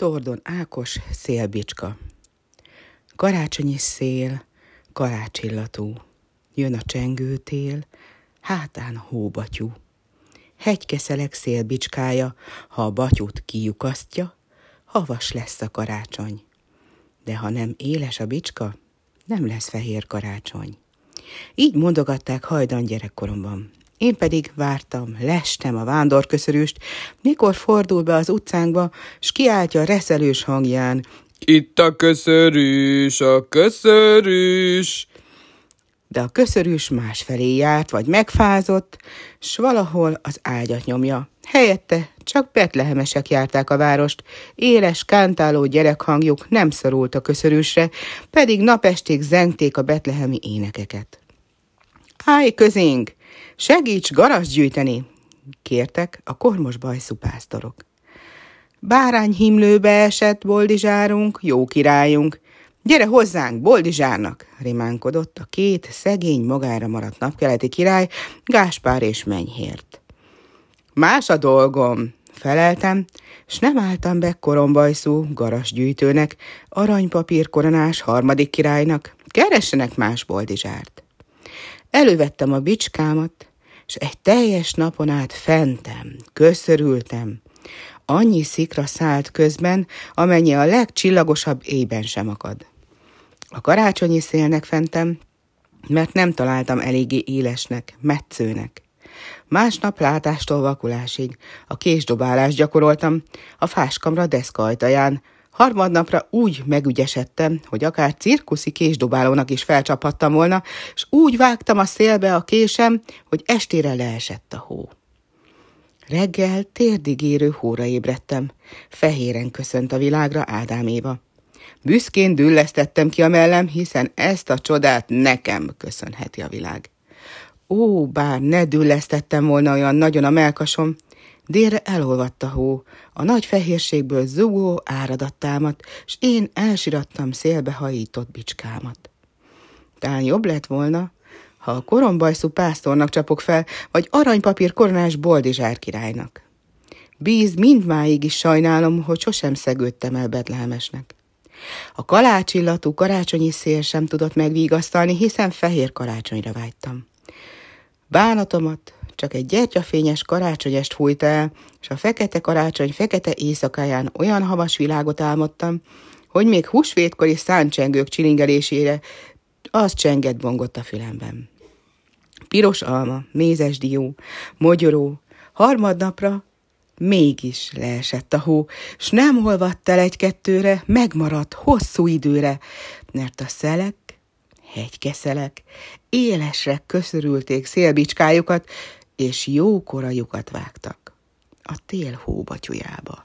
Tordon Ákos szélbicska. Karácsonyi szél, karácsillatú. Jön a csengőtél, hátán hóbatyú. Hegykeszelek szélbicskája, ha a batyút kiukasztja, havas lesz a karácsony. De ha nem éles a bicska, nem lesz fehér karácsony. Így mondogatták hajdan gyerekkoromban. Én pedig vártam, lestem a vándorköszörűst, mikor fordul be az utcánkba, s kiáltja reszelős hangján. Itt a köszörűs, a köszörűs! De a köszörűs másfelé járt, vagy megfázott, s valahol az ágyat nyomja. Helyette csak betlehemesek járták a várost, éles, kántáló gyerekhangjuk nem szorult a köszörűsre, pedig napestig zengték a betlehemi énekeket. Állj közénk! Segíts garas gyűjteni! kértek a kormos bajszú pásztorok. Bárány himlőbe esett boldizsárunk, jó királyunk. Gyere hozzánk, boldizsárnak! rimánkodott a két szegény magára maradt napkeleti király, Gáspár és Menyhért. Más a dolgom, feleltem, s nem álltam be korombajszú garasgyűjtőnek, aranypapír koronás harmadik királynak, keressenek más boldizsárt. Elővettem a bicskámat, és egy teljes napon át fentem, köszörültem. Annyi szikra szállt közben, amennyi a legcsillagosabb éjben sem akad. A karácsonyi szélnek fentem, mert nem találtam eléggé élesnek, metszőnek. Másnap látástól vakulásig a késdobálást gyakoroltam a fáskamra deszka ajtaján, Harmadnapra úgy megügyesedtem, hogy akár cirkuszi késdobálónak is felcsaphattam volna, és úgy vágtam a szélbe a késem, hogy estére leesett a hó. Reggel térdig érő hóra ébredtem. Fehéren köszönt a világra Ádám Éva. Büszkén düllesztettem ki a mellem, hiszen ezt a csodát nekem köszönheti a világ. Ó, bár ne düllesztettem volna olyan nagyon a melkasom, Délre elolvadt a hó, a nagy fehérségből zugó áradat támadt, s én elsirattam szélbe hajított bicskámat. Talán jobb lett volna, ha a korombajszú pásztornak csapok fel, vagy aranypapír koronás boldizsár királynak. Bíz mindmáig is sajnálom, hogy sosem szegődtem el Betlehemesnek. A kalácsillatú karácsonyi szél sem tudott megvigasztalni, hiszen fehér karácsonyra vágytam. Bánatomat, csak egy gyertyafényes karácsonyest fújta el, és a fekete karácsony fekete éjszakáján olyan havas világot álmodtam, hogy még húsvétkori száncsengők csilingelésére az csengett bongott a fülemben. Piros alma, mézes dió, mogyoró, harmadnapra mégis leesett a hó, s nem olvadt el egy-kettőre, megmaradt hosszú időre, mert a szelek, hegykeszelek, élesre köszörülték szélbicskájukat, és jókora lyukat vágtak a tél hóbatyujába.